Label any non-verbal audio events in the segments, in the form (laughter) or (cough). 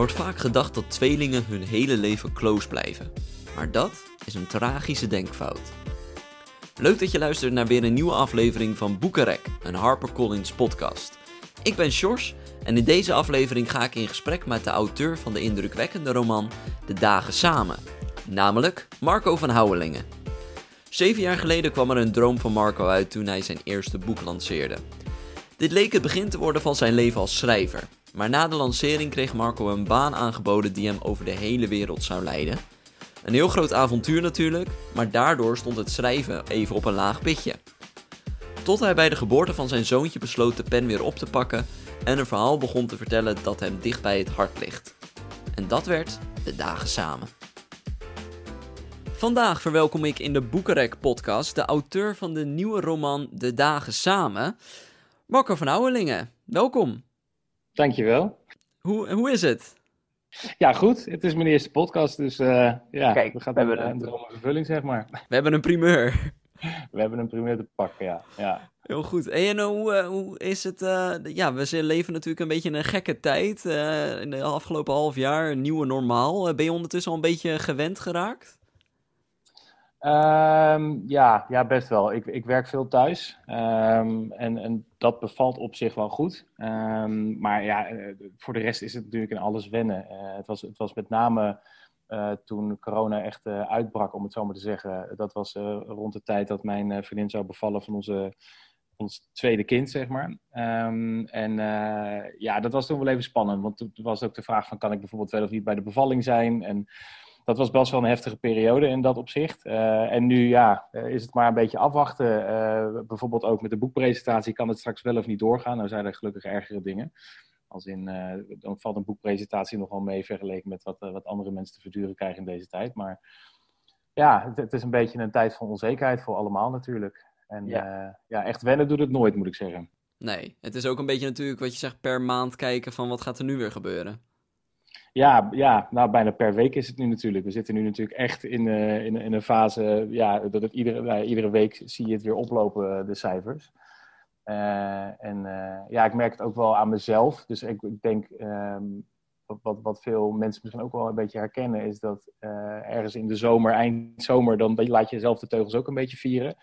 wordt vaak gedacht dat tweelingen hun hele leven close blijven. Maar dat is een tragische denkfout. Leuk dat je luistert naar weer een nieuwe aflevering van Boekenrek, een HarperCollins podcast. Ik ben Sjors en in deze aflevering ga ik in gesprek met de auteur van de indrukwekkende roman De Dagen Samen, namelijk Marco van Houwelingen. Zeven jaar geleden kwam er een droom van Marco uit toen hij zijn eerste boek lanceerde. Dit leek het begin te worden van zijn leven als schrijver, maar na de lancering kreeg Marco een baan aangeboden die hem over de hele wereld zou leiden. Een heel groot avontuur natuurlijk, maar daardoor stond het schrijven even op een laag pitje. Tot hij bij de geboorte van zijn zoontje besloot de pen weer op te pakken en een verhaal begon te vertellen dat hem dicht bij het hart ligt. En dat werd De Dagen Samen. Vandaag verwelkom ik in de Boekenrek podcast de auteur van de nieuwe roman De Dagen Samen, Marco van Ouwelingen. Welkom. Dankjewel. Hoe, hoe is het? Ja, goed. Het is mijn eerste podcast, dus uh, ja, Kijk, we gaan we een, hebben een een- droom vervulling, zeg maar. We hebben een primeur. We hebben een primeur te pakken, ja. ja. Heel goed. En hoe, eh, hoe is het? eh, ja, we leven natuurlijk een beetje in een gekke tijd. eh, in de afgelopen half jaar, een nieuwe normaal. Eh, ben je ondertussen al een beetje gewend geraakt? Ehm, ja, ja, best wel. Ik, ik werk veel thuis Ehm, en, en dat bevalt op zich wel goed. Ehm, maar ja, eh, voor de rest is het natuurlijk in alles wennen. Eh, het, was, het was met name eh, toen corona echt uitbrak, om het zo maar te zeggen. Dat was rond de tijd dat mijn vriendin zou bevallen van onze, ons tweede kind, zeg maar. En ja, dat was toen wel even spannend. Want toen was ook de vraag van, kan ik bijvoorbeeld wel of niet bij de bevalling zijn? En dat was best wel een heftige periode in dat opzicht. Eh, en nu ja, eh, is het maar een beetje afwachten. Eh, bijvoorbeeld ook met de boekpresentatie kan het straks wel of niet doorgaan. Nou zijn er gelukkig ergere dingen. Als in, dan valt een boekpresentatie nogal mee vergeleken met wat, wat andere mensen te verduren krijgen in deze tijd. Maar ja, het, het is een beetje een tijd van onzekerheid voor allemaal natuurlijk. En Ja. ja. ja, echt wennen doet het nooit, moet ik zeggen. Nee, het is ook een beetje natuurlijk wat je zegt per maand kijken van wat gaat er nu weer gebeuren. Ja, ja, nou bijna per week is het nu natuurlijk. We zitten nu natuurlijk echt in, eh, in, in een fase, ja, dat het iedere, iedere week zie je het weer oplopen, eh, de cijfers. Eh, en ja, ik merk het ook wel aan mezelf. Dus ik, ik denk, ehm, wat, wat, wat veel mensen misschien ook wel een beetje herkennen, is dat ergens in de zomer, eind zomer, dan laat je zelf de teugels ook een beetje vieren.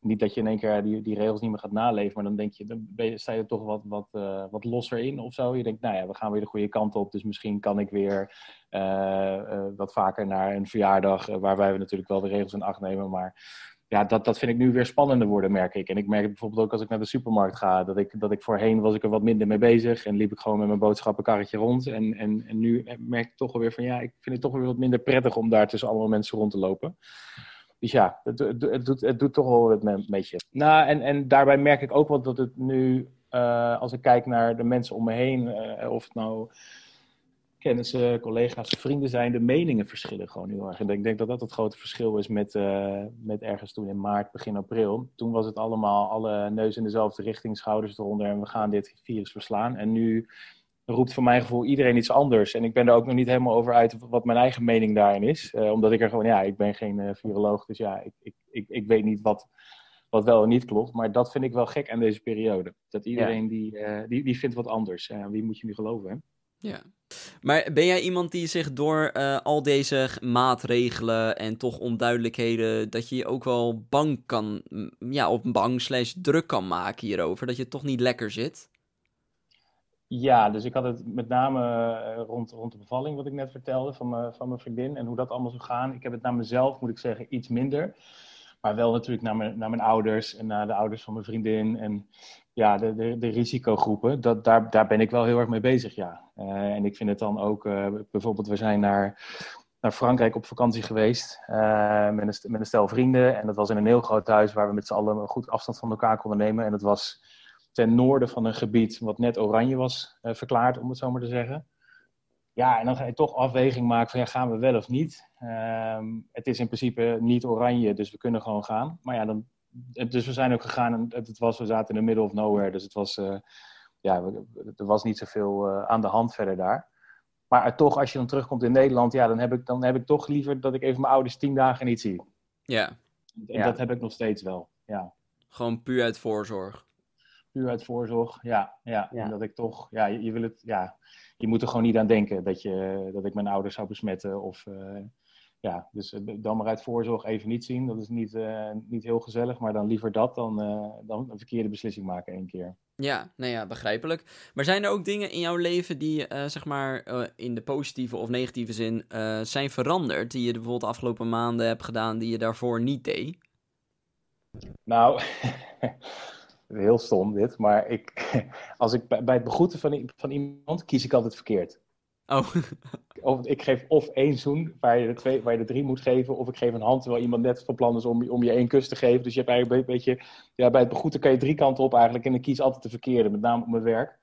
Niet dat je in één keer die, die regels niet meer gaat naleven, maar dan denk je, dan sta je er toch wat, wat, eh, wat losser in of zo. Je denkt, nou ja, we gaan weer de goede kant op, dus misschien kan ik weer eh, eh, wat vaker naar een verjaardag, waarbij we natuurlijk wel de regels in acht nemen. Maar ja, dat, dat vind ik nu weer spannender worden, merk ik. En ik merk bijvoorbeeld ook als ik naar de supermarkt ga, dat ik, dat ik voorheen was ik er wat minder mee bezig en liep ik gewoon met mijn boodschappenkarretje rond. En, en, en nu merk ik toch alweer van, ja, ik vind het toch weer wat minder prettig om daar tussen allemaal mensen rond te lopen. Dus ja, het, het, doet, het doet toch wel wat me- met je. Nou, en, en daarbij merk ik ook wel dat het nu, eh, als ik kijk naar de mensen om me heen, eh, of het nou kennissen, collega's, vrienden zijn, de meningen verschillen gewoon heel erg. En ik denk dat dat het grote verschil is met, eh, met ergens toen in maart, begin april. Toen was het allemaal alle neus in dezelfde richting, schouders eronder en we gaan dit virus verslaan. En nu roept voor mijn gevoel iedereen iets anders. En ik ben er ook nog niet helemaal over uit wat mijn eigen mening daarin is. Eh, omdat ik er gewoon, ja, ik ben geen eh, viroloog, dus ja, ik, ik, ik, ik weet niet wat, wat wel en niet klopt. Maar dat vind ik wel gek aan deze periode. Dat iedereen die, eh, die, die vindt wat anders. Wie moet je nu geloven, hè? Ja. Maar ben jij iemand die zich door al deze maatregelen en toch onduidelijkheden, dat je je ook wel bang kan, ja, op bang slash druk kan maken hierover, dat je toch niet lekker zit? Ja, dus ik had het met name eh, rond, rond de bevalling, wat ik net vertelde, van, van mijn vriendin. En hoe dat allemaal zou gaan. Ik heb het naar mezelf, moet ik zeggen, iets minder. Maar wel natuurlijk naar mijn, naar mijn ouders en naar de ouders van mijn vriendin. En ja, de, de, de risicogroepen, dat, daar, daar ben ik wel heel erg mee bezig, ja. Eh, en ik vind het dan ook, eh, bijvoorbeeld, we zijn naar, naar Frankrijk op vakantie geweest met, een, met een stel vrienden. En dat was in een heel groot huis waar we met z'n allen goed afstand van elkaar konden nemen. En dat was ten noorden van een gebied wat net oranje was eh, verklaard, om het zo maar te zeggen. Ja, en dan ga je toch afweging maken van ja, gaan we wel of niet. Ehm, het is in principe niet oranje, dus we kunnen gewoon gaan. Maar ja, dan, dus we zijn ook gegaan en het, was, we zaten in the middle of nowhere. Dus het was, eh, ja, er was niet zoveel eh, aan de hand verder daar. Maar toch, als je dan terugkomt in Nederland, ja, dan heb ik, dan heb ik toch liever dat ik even mijn ouders tien dagen niet zie. Ja, En Ja. dat heb ik nog steeds wel, ja. gewoon puur uit voorzorg. Puur uit voorzorg. Ja, ja. En dat ik toch, ja, je, wil het, ja, je moet er gewoon niet aan denken dat, je, dat ik mijn ouders zou besmetten. Of, uh, ja, dus eh, dan maar uit voorzorg even niet zien. Dat is niet, uh, niet heel gezellig, maar dan liever dat dan, uh, dan een verkeerde beslissing maken één keer. Ja, nou ja, begrijpelijk. Maar zijn er ook dingen in jouw leven die, zeg maar, in de positieve of negatieve zin zijn veranderd? Die je bijvoorbeeld de afgelopen maanden hebt gedaan die je daarvoor niet deed? Nou, (laughs) heel stom dit, maar ik, (laughs) als ik bij het begroeten van, van iemand kies ik altijd verkeerd. Oh. of ik geef of één zoen waar je, de twee, waar je de drie moet geven, of ik geef een hand terwijl iemand net van plan is om, om je één kus te geven. Dus je hebt eigenlijk een beetje, ja, bij het begroeten kan je drie kanten op eigenlijk en ik kies altijd de verkeerde, met name op mijn werk.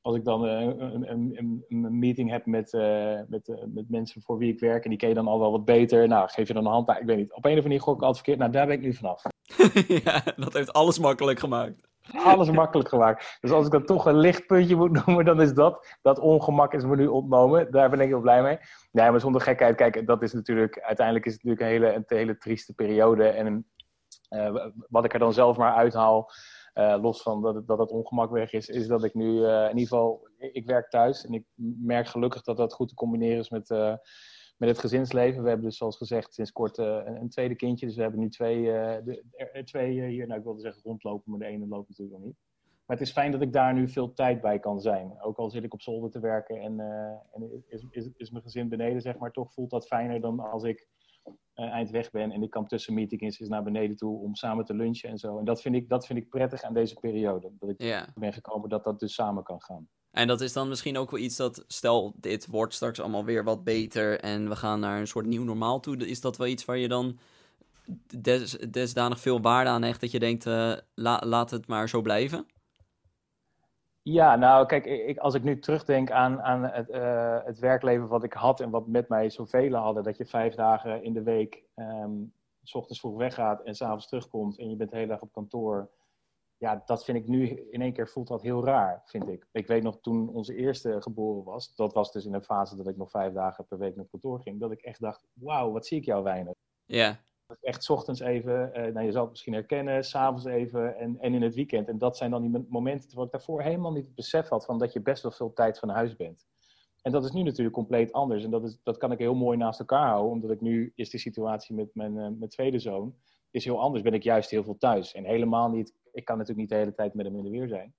Als ik dan uh, een, een, een, meeting heb met, uh, met, uh, met mensen voor wie ik werk en die ken je dan al wel wat beter, nou geef je dan een hand, nou, ik weet niet. Op een of andere manier gok ik altijd verkeerd, nou daar ben ik nu vanaf. (laughs) ja, dat heeft alles makkelijk gemaakt. Alles makkelijk gemaakt. Dus als ik dan toch een lichtpuntje moet noemen, dan is dat. Dat ongemak is me nu ontnomen. Daar ben ik heel blij mee. Nee, maar zonder gekheid, kijk, dat is natuurlijk. Uiteindelijk is het natuurlijk een hele, een hele trieste periode. En uh, wat ik er dan zelf maar uithaal. Uh, los van dat dat ongemak weg is, is dat ik nu uh, in ieder geval. Ik werk thuis en ik merk gelukkig dat dat goed te combineren is met met het gezinsleven. We hebben dus zoals gezegd sinds kort uh, een, tweede kindje. Dus we hebben nu twee, uh, de, er, twee uh, hier, nou ik wilde zeggen rondlopen, maar de ene loopt natuurlijk nog niet. Maar het is fijn dat ik daar nu veel tijd bij kan zijn. Ook al zit ik op zolder te werken en, en is, is, is mijn gezin beneden, zeg maar, toch voelt dat fijner dan als ik eind weg ben en ik kan tussen meetings naar beneden toe om samen te lunchen en zo. En dat vind ik, dat vind ik prettig aan deze periode. Dat ik ben gekomen dat dat dus samen kan gaan. En dat is dan misschien ook wel iets dat, stel, dit wordt straks allemaal weer wat beter en we gaan naar een soort nieuw normaal toe. Is dat wel iets waar je dan des, desdanig veel waarde aan hecht dat je denkt, uh, laat het maar zo blijven? Ja, nou kijk, ik, als ik nu terugdenk aan, aan het, uh, het werkleven wat ik had en wat met mij zoveel hadden, dat je vijf dagen in de week um, s ochtends vroeg weggaat en s'avonds terugkomt en je bent de hele dag op kantoor ja, dat vind ik nu in één keer voelt dat heel raar, vind ik. Ik weet nog toen onze eerste geboren was, dat was dus in een fase dat ik nog vijf dagen per week naar kantoor ging, dat ik echt dacht, wauw, wat zie ik jou weinig. Ja. Echt ochtends even, uh, nou, je zal het misschien herkennen, s'avonds even en, en in het weekend. En dat zijn dan die momenten waar ik daarvoor helemaal niet het besef had van dat je best wel veel tijd van huis bent. En dat is nu natuurlijk compleet anders. En dat, is, dat kan ik heel mooi naast elkaar houden, omdat ik nu is de situatie met mijn, uh, mijn tweede zoon is heel anders. Ben ik juist heel veel thuis. En helemaal niet ik kan natuurlijk niet de hele tijd met hem in de weer zijn.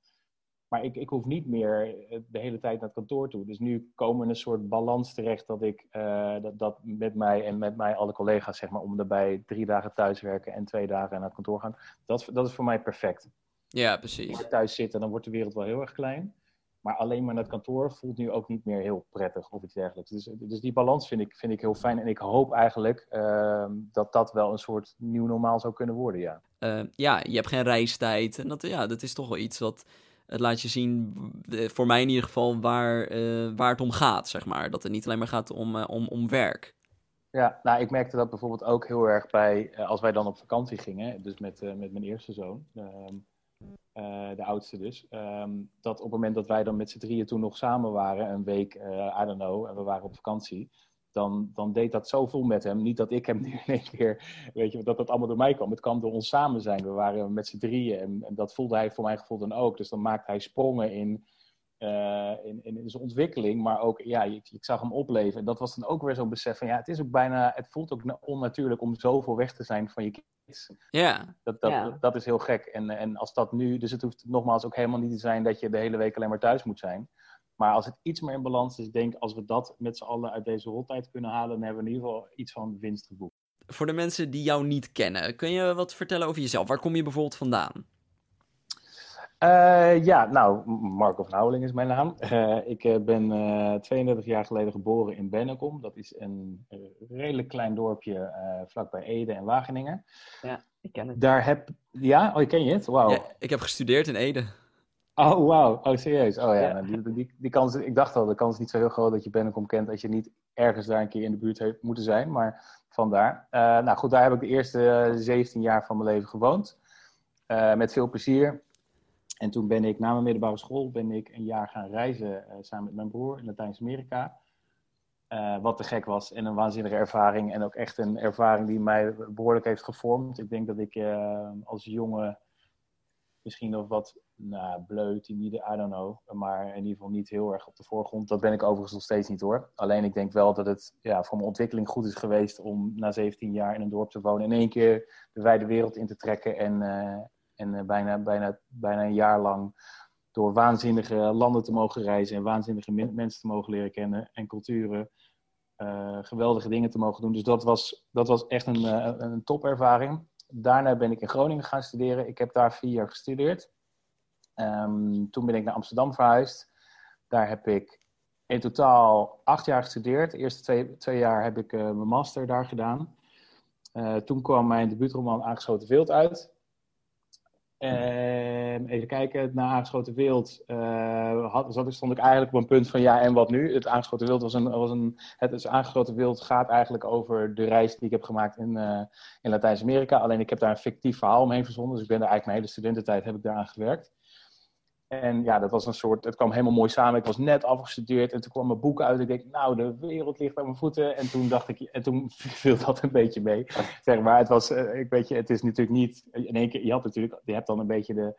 Maar ik, ik hoef niet meer eh, de hele tijd naar het kantoor toe. Dus nu komen we een soort balans terecht dat ik uh, dat, dat met mij en met mij alle collega's, zeg maar, om daarbij drie dagen thuis werken en twee dagen naar het kantoor gaan. Dat, dat is voor mij perfect. Ja, precies. Als ik thuis zit, dan wordt de wereld wel heel erg klein. Maar alleen maar naar het kantoor voelt nu ook niet meer heel prettig of iets dergelijks. Dus, dus die balans vind ik, vind ik heel fijn. En ik hoop eigenlijk uh, dat dat wel een soort nieuw normaal zou kunnen worden, ja. Uh, ja, je hebt geen reistijd. En dat, ja, dat is toch wel iets wat het laat je zien, voor mij in ieder geval, waar, uh, waar het om gaat, zeg maar. Dat het niet alleen maar gaat om, om, om werk. Ja, nou, ik merkte dat bijvoorbeeld ook heel erg bij, als wij dan op vakantie gingen, dus met, met mijn eerste zoon. Ehm, uh, de oudste dus, um, dat op het moment dat wij dan met z'n drieën toen nog samen waren, een week, uh, I don't know, en we waren op vakantie, dan, dan deed dat zoveel met hem. Niet dat ik hem (laughs) nu in één keer, weet je, dat dat allemaal door mij kwam. Het kwam door ons samen zijn. We waren met z'n drieën en, dat voelde hij voor mijn gevoel dan ook. Dus dan maakte hij sprongen in, uh, in, in, zijn ontwikkeling, maar ook, ja, ik, ik, zag hem opleven. En dat was dan ook weer zo'n besef van, ja, het is ook bijna, het voelt ook onnatuurlijk om zoveel weg te zijn van je kids. Ja. Dat, dat, dat is heel gek. En, en als dat nu, dus het hoeft nogmaals ook helemaal niet te zijn dat je de hele week alleen maar thuis moet zijn. Maar als het iets meer in balans is, denk als we dat met z'n allen uit deze roltijd kunnen halen, dan hebben we in ieder geval iets van winst geboekt. Voor de mensen die jou niet kennen, kun je wat vertellen over jezelf? Waar kom je bijvoorbeeld vandaan? Uh, ja, nou, Marco van Houweling is mijn naam. Uh, ik uh, ben 32 jaar geleden geboren in Bennekom. Dat is een redelijk klein dorpje vlakbij Ede en Wageningen. Ja, ik ken het. Daar heb... Ja? Oh, ken je het? Wauw. Ja, ik heb gestudeerd in Ede. Oh, wauw. Oh, serieus? Oh ja, ja. Nou, die, die, die, kans, ik dacht al, de kans is niet zo heel groot dat je Bennekom kent als je niet ergens daar een keer in de buurt heeft moeten zijn. Maar vandaar. nou goed, daar heb ik de eerste 17 jaar van mijn leven gewoond. met veel plezier. En toen ben ik na mijn middelbare school ben ik een jaar gaan reizen uh, samen met mijn broer in Latijns-Amerika. Uh, wat te gek was en een waanzinnige ervaring. En ook echt een ervaring die mij behoorlijk heeft gevormd. Ik denk dat ik uh, als jonge misschien nog wat nou, bleu, timide, I don't know. Maar in ieder geval niet heel erg op de voorgrond. Dat ben ik overigens nog steeds niet hoor. Alleen ik denk wel dat het ja, voor mijn ontwikkeling goed is geweest om na 17 jaar in een dorp te wonen. In één keer de wijde wereld in te trekken en, en uh, bijna, bijna, bijna een jaar lang door waanzinnige landen te mogen reizen en waanzinnige mensen te mogen leren kennen en culturen. Uh, geweldige dingen te mogen doen. Dus dat was, dat was echt een, een topervaring. Daarna ben ik in Groningen gaan studeren. Ik heb daar vier jaar gestudeerd. Um, toen ben ik naar Amsterdam verhuisd. Daar heb ik in totaal acht jaar gestudeerd. De eerste twee, twee jaar heb ik mijn master daar gedaan. Toen kwam mijn debuutroman Aangeschoten Wild uit. En even kijken, na Aangeschoten Wild uh, had, zat, stond ik eigenlijk op een punt van ja, en wat nu? Het Aangeschoten Wild was een, was een het is Aangeschoten Wild gaat eigenlijk over de reis die ik heb gemaakt in, uh, in Latijns-Amerika. Alleen ik heb daar een fictief verhaal omheen verzonnen, dus ik ben daar eigenlijk mijn hele studententijd heb ik daaraan gewerkt. En ja, dat was een soort, het kwam helemaal mooi samen. Ik was net afgestudeerd en toen kwam mijn boek uit. Ik denk, nou, de wereld ligt aan mijn voeten. En toen dacht ik, en toen (laughs) viel dat een beetje mee. Zeg maar, het was, ik weet je, het is natuurlijk niet, in één keer, je had natuurlijk, je hebt dan een beetje de,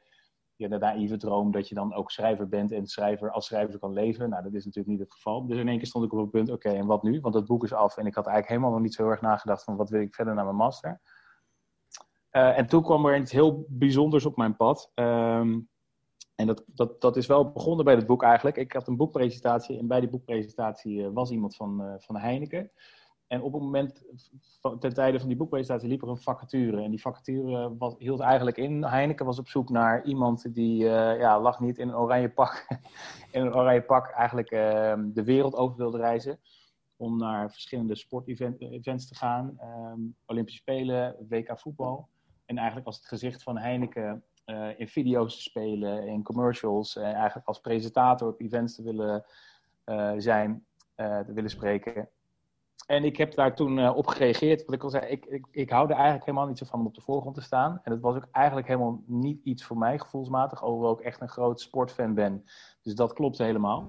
ja, de naïeve droom dat je dan ook schrijver bent en schrijver als schrijver kan leven. Nou, dat is natuurlijk niet het geval. Dus in één keer stond ik op het punt, oké, en wat nu? Want het boek is af en ik had eigenlijk helemaal nog niet zo erg nagedacht van wat wil ik verder naar mijn master. Uh, en toen kwam er iets heel bijzonders op mijn pad. Um, en dat, dat, dat is wel begonnen bij het boek eigenlijk. Ik had een boekpresentatie en bij die boekpresentatie uh, was iemand van, uh, van Heineken. En op het moment, ten tijde van die boekpresentatie, liep er een vacature. En die vacature was, hield eigenlijk in, Heineken was op zoek naar iemand die, ja, lag niet in een oranje pak, (laughs) in een oranje pak eigenlijk ehm, de wereld over wilde reizen. Om naar verschillende sportevents te gaan. Um, Olympische Spelen, WK voetbal. En eigenlijk als het gezicht van Heineken uh, in video's te spelen, in commercials, en eigenlijk als presentator op events te willen uh, zijn, te willen spreken. En ik heb daar toen op gereageerd. Wat ik al zei, ik, ik, ik hou er eigenlijk helemaal niet zo van om op de voorgrond te staan. En het was ook eigenlijk helemaal niet iets voor mij gevoelsmatig, alhoewel ik echt een groot sportfan ben. Dus dat klopte helemaal.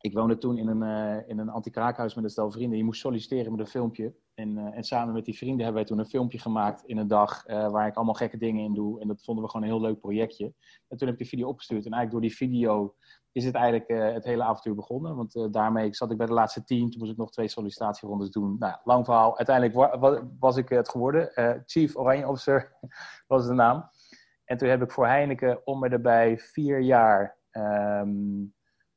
Ik woonde toen in een, in een anti-kraakhuis met een stel vrienden. Je moest solliciteren met een filmpje. En, uh, en, samen met die vrienden hebben wij toen een filmpje gemaakt in een dag uh, waar ik allemaal gekke dingen in doe. En dat vonden we gewoon een heel leuk projectje. En toen heb ik die video opgestuurd. En eigenlijk door die video is het eigenlijk uh, het hele avontuur begonnen. Want daarmee zat ik bij de laatste tien. Toen moest ik nog twee sollicitatierondes doen. Nou, lang verhaal. Uiteindelijk wa wa was ik het geworden. Chief Oranje Officer (laughs) was de naam. En toen heb ik voor Heineken om me erbij vier jaar... Um,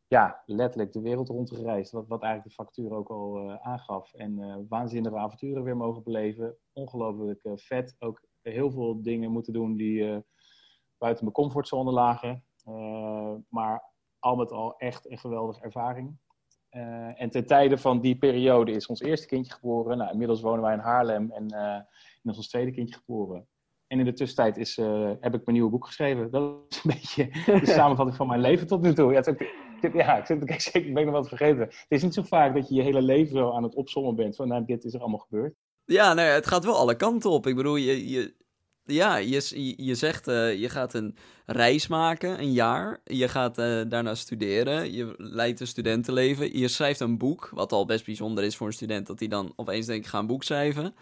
ja, letterlijk de wereld rondgereisd. Wat, wat eigenlijk de factuur ook al uh, aangaf. En uh, waanzinnige avonturen weer mogen beleven. Ongelooflijk uh, vet. Ook heel veel dingen moeten doen die buiten mijn comfortzone lagen. maar al met al echt een geweldige ervaring. en ten tijde van die periode is ons eerste kindje geboren. Nou, inmiddels wonen wij in Haarlem en is ons tweede kindje geboren. En in de tussentijd is, heb ik mijn nieuwe boek geschreven. Dat is een (laughs) beetje de samenvatting van mijn leven tot nu toe. Ja, het is ook (laughs) ja, ik, zit, ik, ik ben nog wat vergeten. Het is niet zo vaak dat je je hele leven zo aan het opzommen bent van nou, dit is er allemaal gebeurd. Ja, nee, het gaat wel alle kanten op. Ik bedoel, je, je, ja, je, je zegt uh, je gaat een reis maken, een jaar. Je gaat uh, daarna studeren. Je leidt een studentenleven. Je schrijft een boek, wat al best bijzonder is voor een student, dat hij dan opeens denkt, ik ga een boek schrijven.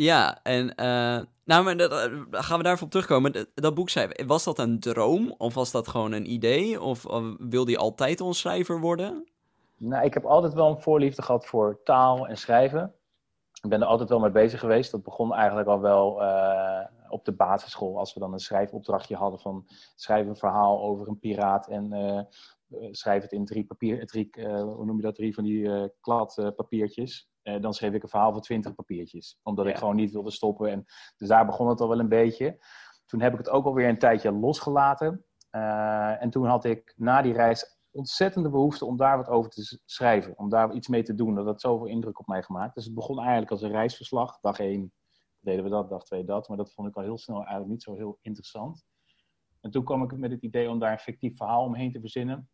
Ja, en nou, maar dat, eh, gaan we daarvoor op terugkomen. Dat, boek schrijven, was dat een droom? Of was dat gewoon een idee? Of, of wilde altijd een schrijver worden? Nou, ik heb altijd wel een voorliefde gehad voor taal en schrijven. Ik ben er altijd wel mee bezig geweest. Dat begon eigenlijk al wel uh, op de basisschool. Als we dan een schrijfopdrachtje hadden van schrijf een verhaal over een piraat en schrijf het in drie papier, drie, hoe noem je dat, drie van die kladpapiertjes. Uh, dan schreef ik een verhaal van 20 papiertjes. Omdat ja. ik gewoon niet wilde stoppen. En, dus daar begon het al wel een beetje. Toen heb ik het ook alweer een tijdje losgelaten. Uh, en toen had ik na die reis ontzettende behoefte om daar wat over te schrijven. Om daar iets mee te doen. Dat had zoveel indruk op mij gemaakt. Dus het begon eigenlijk als een reisverslag. Dag 1 deden we dat, dag 2 dat. Maar dat vond ik al heel snel eigenlijk niet zo heel interessant. En toen kwam ik met het idee om daar een fictief verhaal omheen te verzinnen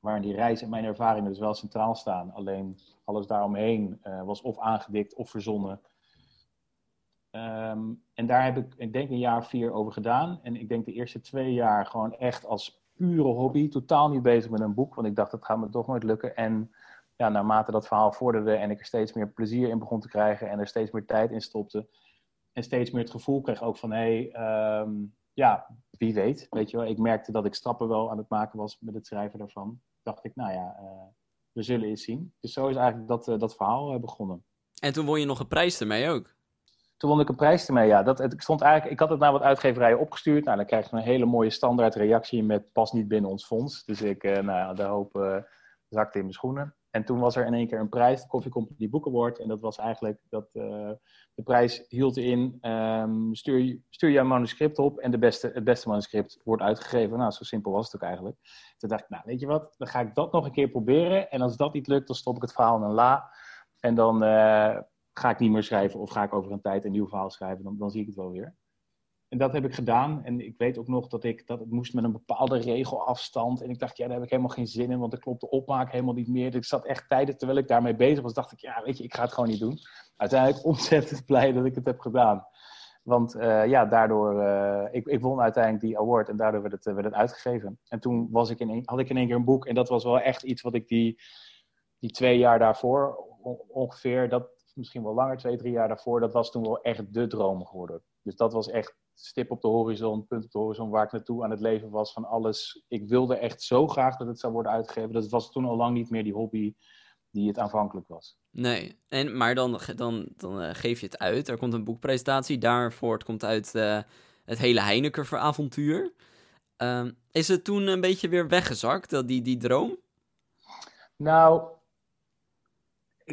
waarin die reis en mijn ervaringen dus wel centraal staan. Alleen alles daaromheen uh, was of aangedikt of verzonnen. Um, en daar heb ik, ik denk, een jaar vier over gedaan. En ik denk de eerste twee jaar gewoon echt als pure hobby. Totaal niet bezig met een boek, want ik dacht dat gaat me toch nooit lukken. En ja, naarmate dat verhaal vorderde en ik er steeds meer plezier in begon te krijgen en er steeds meer tijd in stopte. En steeds meer het gevoel kreeg ook van, hé, hey, um, ja, wie weet, weet je wel. Ik merkte dat ik stappen wel aan het maken was met het schrijven daarvan. Dacht ik, nou ja, we zullen eens zien. Dus zo is eigenlijk dat, dat verhaal begonnen. En toen won je nog een prijs ermee ook? Toen won ik een prijs ermee, ja. Dat, het, ik, stond eigenlijk, ik had het naar wat uitgeverijen opgestuurd. Nou, dan krijg je een hele mooie standaard reactie met pas niet binnen ons fonds. Dus ik, nou, de hoop zakte in mijn schoenen. En toen was er in één keer een prijs, de Coffee Company Book Award. En dat was eigenlijk, dat, uh, de prijs hield in, um, stuur, je een manuscript op en de beste, het beste manuscript wordt uitgegeven. Nou, zo simpel was het ook eigenlijk. Toen dacht ik, nou, weet je wat, dan ga ik dat nog een keer proberen. En als dat niet lukt, dan stop ik het verhaal een la. En dan ga ik niet meer schrijven of ga ik over een tijd een nieuw verhaal schrijven, dan, dan zie ik het wel weer. En dat heb ik gedaan. En ik weet ook nog dat, ik, dat het moest met een bepaalde regelafstand. En ik dacht, ja, daar heb ik helemaal geen zin in, want dan klopt de opmaak helemaal niet meer. Dus ik zat echt tijden, terwijl ik daarmee bezig was, dacht ik, ja, weet je, ik ga het gewoon niet doen. Uiteindelijk (laughs) ontzettend blij dat ik het heb gedaan. Want uh, ja, daardoor, uh, ik, ik won uiteindelijk die award en daardoor werd het, uh, werd het uitgegeven. En toen was ik in had ik in één keer een boek en dat was wel echt iets wat ik die, die twee jaar daarvoor ongeveer, dat, misschien wel langer, twee, drie jaar daarvoor, dat was toen wel echt de droom geworden. Dus dat was echt stip op de horizon, punt op de horizon, waar ik naartoe aan het leven was van alles. Ik wilde echt zo graag dat het zou worden uitgegeven. Dat was toen al lang niet meer die hobby die het aanvankelijk was. Nee, en, maar dan, dan, dan uh, geef je het uit. Er komt een boekpresentatie. Daarvoor het komt uit uh, het hele Heineken-avontuur. Uh, is het toen een beetje weer weggezakt, dat, die, die droom? Nou,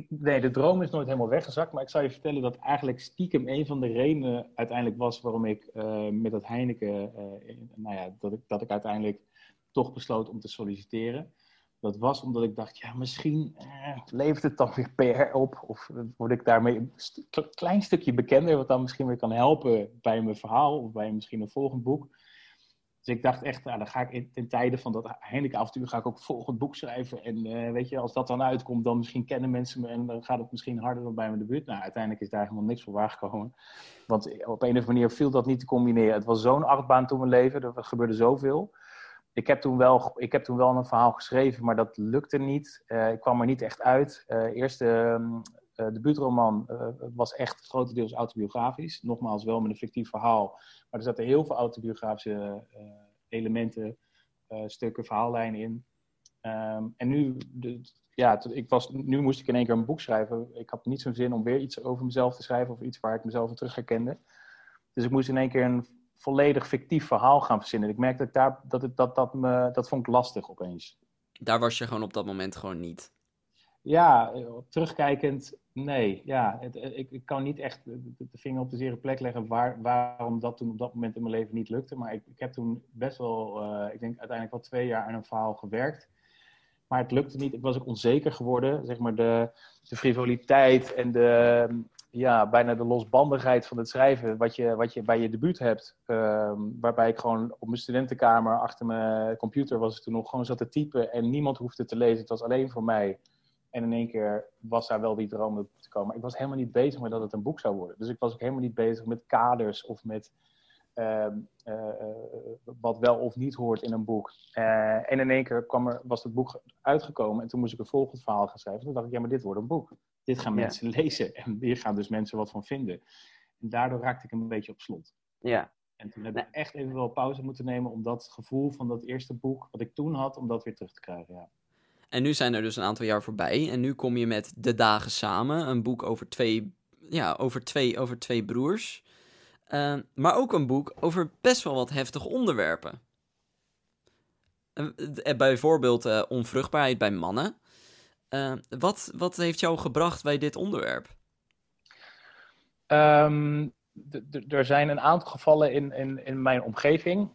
nee, de droom is nooit helemaal weggezakt. Maar ik zou je vertellen dat eigenlijk stiekem een van de redenen uiteindelijk was waarom ik uh, met dat Heineken, uh, nou ja, dat ik, dat ik uiteindelijk toch besloot om te solliciteren. Dat was omdat ik dacht, ja, misschien eh, levert het dan weer PR op. Of word ik daarmee een klein stukje bekender, wat dan misschien weer kan helpen bij mijn verhaal of bij misschien een volgend boek. Dus ik dacht echt, nou, dan ga ik in, in tijden van dat Heineken avontuur ga ik ook volgend boek schrijven. En uh, weet je, als dat dan uitkomt, dan misschien kennen mensen me en dan gaat het misschien harder dan bij mijn debuut. Nou, uiteindelijk is daar helemaal niks voor waargekomen. Want op een of andere manier viel dat niet te combineren. Het was zo'n achtbaan toen mijn leven, er gebeurde zoveel. Ik heb, toen wel, ik heb toen wel een verhaal geschreven, maar dat lukte niet. Uh, ik kwam er niet echt uit. Uh, eerst de uh, debuutroman uh, was echt grotendeels autobiografisch. Nogmaals, wel met een fictief verhaal. Maar er zaten heel veel autobiografische uh, elementen, stukken, verhaallijnen in. Um, en nu, de, ja, ik was, nu moest ik in één keer een boek schrijven. Ik had niet zo'n zin om weer iets over mezelf te schrijven of iets waar ik mezelf in terug herkende. Dus ik moest in één keer een volledig fictief verhaal gaan verzinnen. Ik merkte dat, daar, dat, het, dat, dat, me, dat vond ik lastig opeens. Daar was je gewoon op dat moment gewoon niet. Ja, terugkijkend, nee. Ja, het, ik, ik, kan niet echt de, vinger op de zere plek leggen waar, waarom dat toen op dat moment in mijn leven niet lukte. Maar ik, ik heb toen best wel, uh, ik denk uiteindelijk wel twee jaar aan een verhaal gewerkt. Maar het lukte niet. Ik was ook onzeker geworden. Zeg maar de, de frivoliteit en de, ja, bijna de losbandigheid van het schrijven. Wat je, wat je bij je debuut hebt. Um, waarbij ik gewoon op mijn studentenkamer achter mijn computer was ik toen nog gewoon zat te typen. En niemand hoefde te lezen. Het was alleen voor mij. En in één keer was daar wel die droom te komen. Maar ik was helemaal niet bezig met dat het een boek zou worden. Dus ik was ook helemaal niet bezig met kaders of met uh, uh, wat wel of niet hoort in een boek. Uh, en in één keer kwam er, was het boek uitgekomen en toen moest ik een volgend verhaal gaan schrijven. Toen dacht ik, ja, maar dit wordt een boek. Dit gaan mensen (laughs) lezen en hier gaan dus mensen wat van vinden. En daardoor raakte ik een beetje op slot. Ja. En toen heb ik echt even wel pauze moeten nemen om dat gevoel van dat eerste boek, wat ik toen had, om dat weer terug te krijgen. Ja. En nu zijn er dus een aantal jaar voorbij. En nu kom je met De Dagen Samen. Een boek over twee, ja, over twee, over twee broers. Uh, maar ook een boek over best wel wat heftige onderwerpen. Uh, bijvoorbeeld uh, onvruchtbaarheid bij mannen. wat, wat heeft jou gebracht bij dit onderwerp? Um, er zijn een aantal gevallen in, in, in mijn omgeving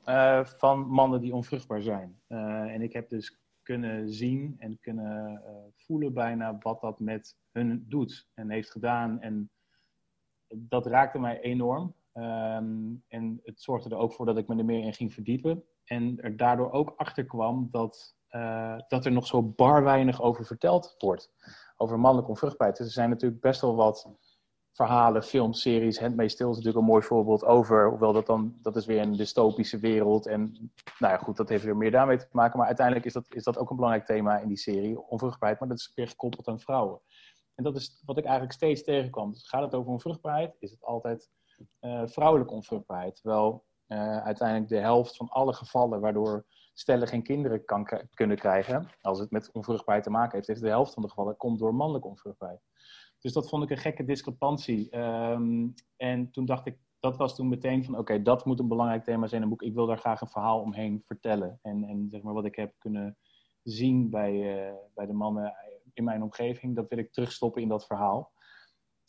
van mannen die onvruchtbaar zijn. en ik heb dus kunnen zien en kunnen uh, voelen bijna wat dat met hun doet en heeft gedaan. En dat raakte mij enorm. Um, en het zorgde er ook voor dat ik me er meer in ging verdiepen. En er daardoor ook achter kwam dat, uh, dat er nog zo bar weinig over verteld wordt. Over mannelijke onvruchtbaarheid. Dus er zijn natuurlijk best wel wat verhalen, films, series. Handmaid's Tale is natuurlijk een mooi voorbeeld over. Hoewel dat dan, dat is weer een dystopische wereld. En nou ja, goed, dat heeft weer meer daarmee te maken. Maar uiteindelijk is dat, is dat ook een belangrijk thema in die serie, onvruchtbaarheid. Maar dat is weer gekoppeld aan vrouwen. En dat is wat ik eigenlijk steeds tegenkwam. Dus gaat het over onvruchtbaarheid, is het altijd uh, vrouwelijke onvruchtbaarheid. Terwijl uiteindelijk de helft van alle gevallen waardoor stellen geen kinderen kunnen krijgen, als het met onvruchtbaarheid te maken heeft, heeft de helft van de gevallen komt door mannelijke onvruchtbaarheid. Dus dat vond ik een gekke discrepantie. Ehm, en toen dacht ik, dat was toen meteen van, oké, dat moet een belangrijk thema zijn in een boek. Ik wil daar graag een verhaal omheen vertellen. En, en zeg maar wat ik heb kunnen zien bij, uh, bij de mannen in mijn omgeving, dat wil ik terugstoppen in dat verhaal.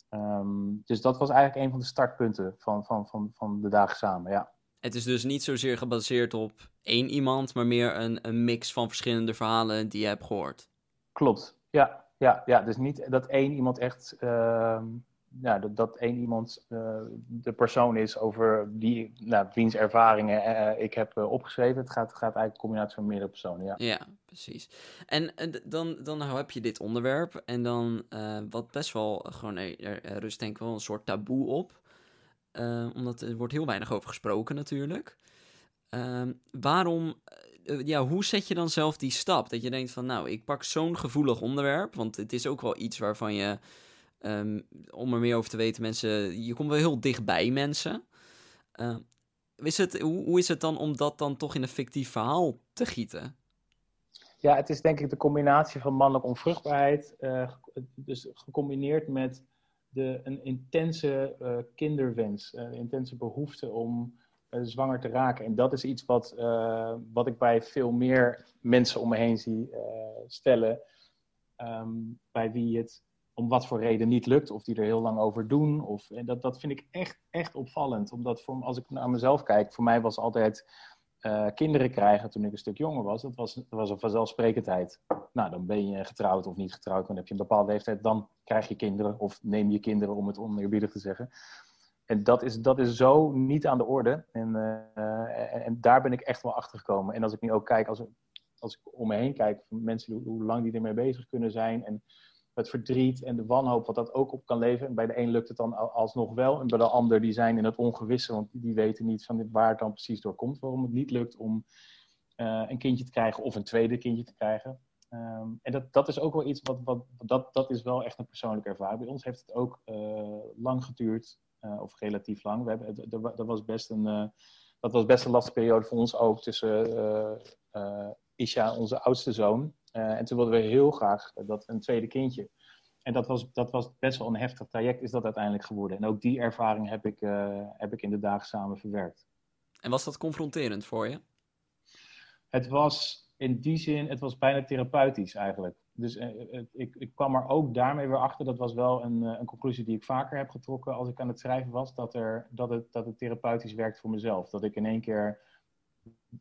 Ehm, dus dat was eigenlijk een van de startpunten van, van, van, van de dagen samen, ja. Het is dus niet zozeer gebaseerd op één iemand, maar meer een, een mix van verschillende verhalen die je hebt gehoord. Klopt, ja. Ja, ja dus niet dat één iemand echt, uh, dat, dat één iemand uh, de persoon is over die, nou, wiens ervaringen uh, ik heb opgeschreven. Het gaat, gaat eigenlijk een combinatie van meerdere personen, ja. Ja, precies. En dan, dan heb je dit onderwerp en dan wat best wel gewoon, er, er rust denk ik wel een soort taboe op. omdat er wordt heel weinig over gesproken natuurlijk. Ehm, waarom, eh, ja, hoe zet je dan zelf die stap? Dat je denkt van, nou, ik pak zo'n gevoelig onderwerp, want het is ook wel iets waarvan je, um, om er meer over te weten, mensen, je komt wel heel dichtbij mensen. Uh, het, hoe, hoe is het dan om dat dan toch in een fictief verhaal te gieten? Ja, het is denk ik de combinatie van mannelijke onvruchtbaarheid, uh, dus gecombineerd met de, een intense uh, kinderwens, een intense behoefte om eh, zwanger te raken. En dat is iets wat, eh, wat ik bij veel meer mensen om me heen zie eh, stellen. Ehm, bij wie het om wat voor reden niet lukt, of die er heel lang over doen. Of, en dat, dat vind ik echt, echt opvallend. Omdat voor, als ik naar mezelf kijk, voor mij was altijd kinderen krijgen toen ik een stuk jonger was. Dat was, dat was een vanzelfsprekendheid. Nou, dan ben je getrouwd of niet getrouwd. Dan heb je een bepaalde leeftijd, dan krijg je kinderen. Of neem je kinderen, om het oneerbiedig te zeggen en dat is, dat is zo niet aan de orde. En, uh, en, daar ben ik echt wel achter gekomen. En als ik nu ook kijk, als, als ik om me heen kijk, mensen hoe, lang die ermee bezig kunnen zijn. En het verdriet en de wanhoop, wat dat ook op kan leven. En bij de een lukt het dan alsnog wel. En bij de ander, die zijn in het ongewisse, want die weten niet van waar het dan precies door komt. Waarom het niet lukt om uh, een kindje te krijgen of een tweede kindje te krijgen. Um, en dat, dat is ook wel iets wat, wat dat, dat is wel echt een persoonlijke ervaring. Bij ons heeft het ook lang geduurd of relatief lang. We hebben, dat, was best een, uh, dat was best een lastige periode voor ons ook tussen uh, Isha, onze oudste zoon. en toen wilden we heel graag dat een tweede kindje. En dat was, dat was best wel een heftig traject, is dat uiteindelijk geworden. En ook die ervaring heb ik, heb ik in de dagen samen verwerkt. En was dat confronterend voor je? Het was in die zin, het was bijna therapeutisch eigenlijk dus eh, eh, ik, ik, kwam er ook daarmee weer achter. Dat was wel een, eh, een, conclusie die ik vaker heb getrokken als ik aan het schrijven was. Dat, er, dat, het, dat het therapeutisch werkt voor mezelf. Dat ik in één keer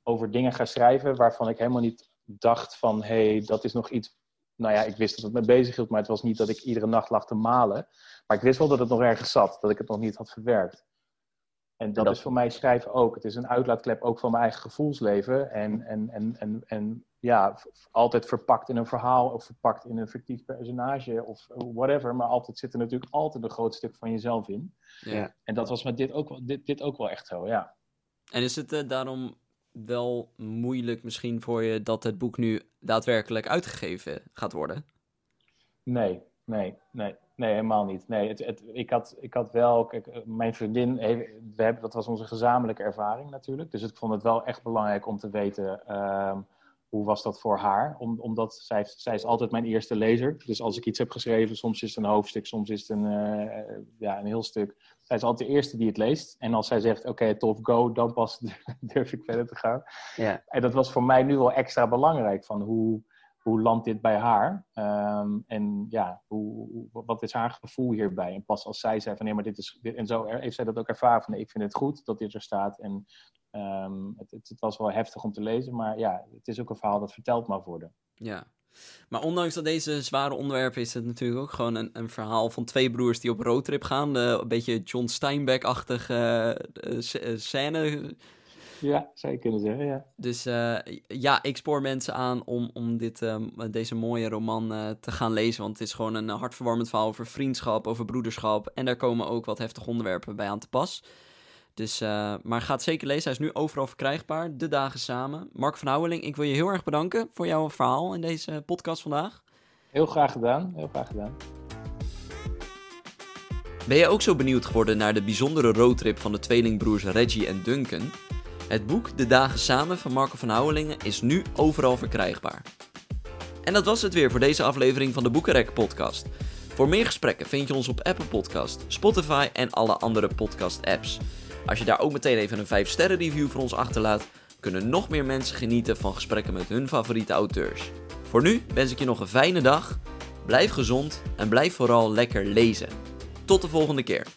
over dingen ga schrijven waarvan ik helemaal niet dacht van... hé, hey, dat is nog iets... Nou ja, ik wist dat het me bezig hield, maar het was niet dat ik iedere nacht lag te malen. Maar ik wist wel dat het nog ergens zat. Dat ik het nog niet had verwerkt. En dat, dat, is voor mij schrijven ook. Het is een uitlaatklep ook van mijn eigen gevoelsleven. En, en, en, en, en ja, altijd verpakt in een verhaal of verpakt in een fictief personage of whatever. Maar altijd zit er natuurlijk altijd een groot stuk van jezelf in. Ja. En dat was met dit ook, wel, dit, dit ook wel echt zo, ja. En is het uh, daarom wel moeilijk misschien voor je dat het boek nu daadwerkelijk uitgegeven gaat worden? Nee, nee, nee. Nee, helemaal niet. Nee, het, het, ik, had, ik had wel, kijk, eh, mijn vriendin, we hebben, dat was onze gezamenlijke ervaring natuurlijk. Dus ik vond het wel echt belangrijk om te weten uh, hoe was dat voor haar. Om, omdat zij, zij is altijd mijn eerste lezer. Dus als ik iets heb geschreven, soms is het een hoofdstuk, soms is het een, uh, ja, een heel stuk. Zij is altijd de eerste die het leest. En als zij zegt, oké, okay, tof, go, dan pas (laughs) durf ik verder te gaan. Ja. En dat was voor mij nu wel extra belangrijk. Van hoe, hoe landt dit bij haar? Um, en ja, hoe, wat is haar gevoel hierbij? En pas als zij zei van nee, maar dit is. En zo heeft zij dat ook ervaren van nee, ik vind het goed dat dit er staat. En um, het, het, was wel heftig om te lezen, maar ja, het is ook een verhaal dat verteld mag worden. Ja. Maar ondanks dat deze zware onderwerpen is het natuurlijk ook gewoon een, een verhaal van twee broers die op roadtrip gaan. De, een beetje John Steinbeck-achtige uh, scène ja, zou je kunnen zeggen, ja. Dus uh, ja, ik spoor mensen aan om, om dit, uh, deze mooie roman uh, te gaan lezen. Want het is gewoon een hartverwarmend verhaal over vriendschap, over broederschap. En daar komen ook wat heftige onderwerpen bij aan te pas. Dus, maar ga het zeker lezen. Hij is nu overal verkrijgbaar. De dagen samen. Mark van Houweling, ik wil je heel erg bedanken voor jouw verhaal in deze podcast vandaag. Heel graag gedaan. Heel graag gedaan. Ben je ook zo benieuwd geworden naar de bijzondere roadtrip van de tweelingbroers Reggie en Duncan? Het boek De Dagen Samen van Marco van Houwelingen is nu overal verkrijgbaar. En dat was het weer voor deze aflevering van de Boekenrek podcast. Voor meer gesprekken vind je ons op Apple Podcast, Spotify en alle andere podcast apps. Als je daar ook meteen even een 5 sterren review voor ons achterlaat, kunnen nog meer mensen genieten van gesprekken met hun favoriete auteurs. Voor nu wens ik je nog een fijne dag, blijf gezond en blijf vooral lekker lezen. Tot de volgende keer.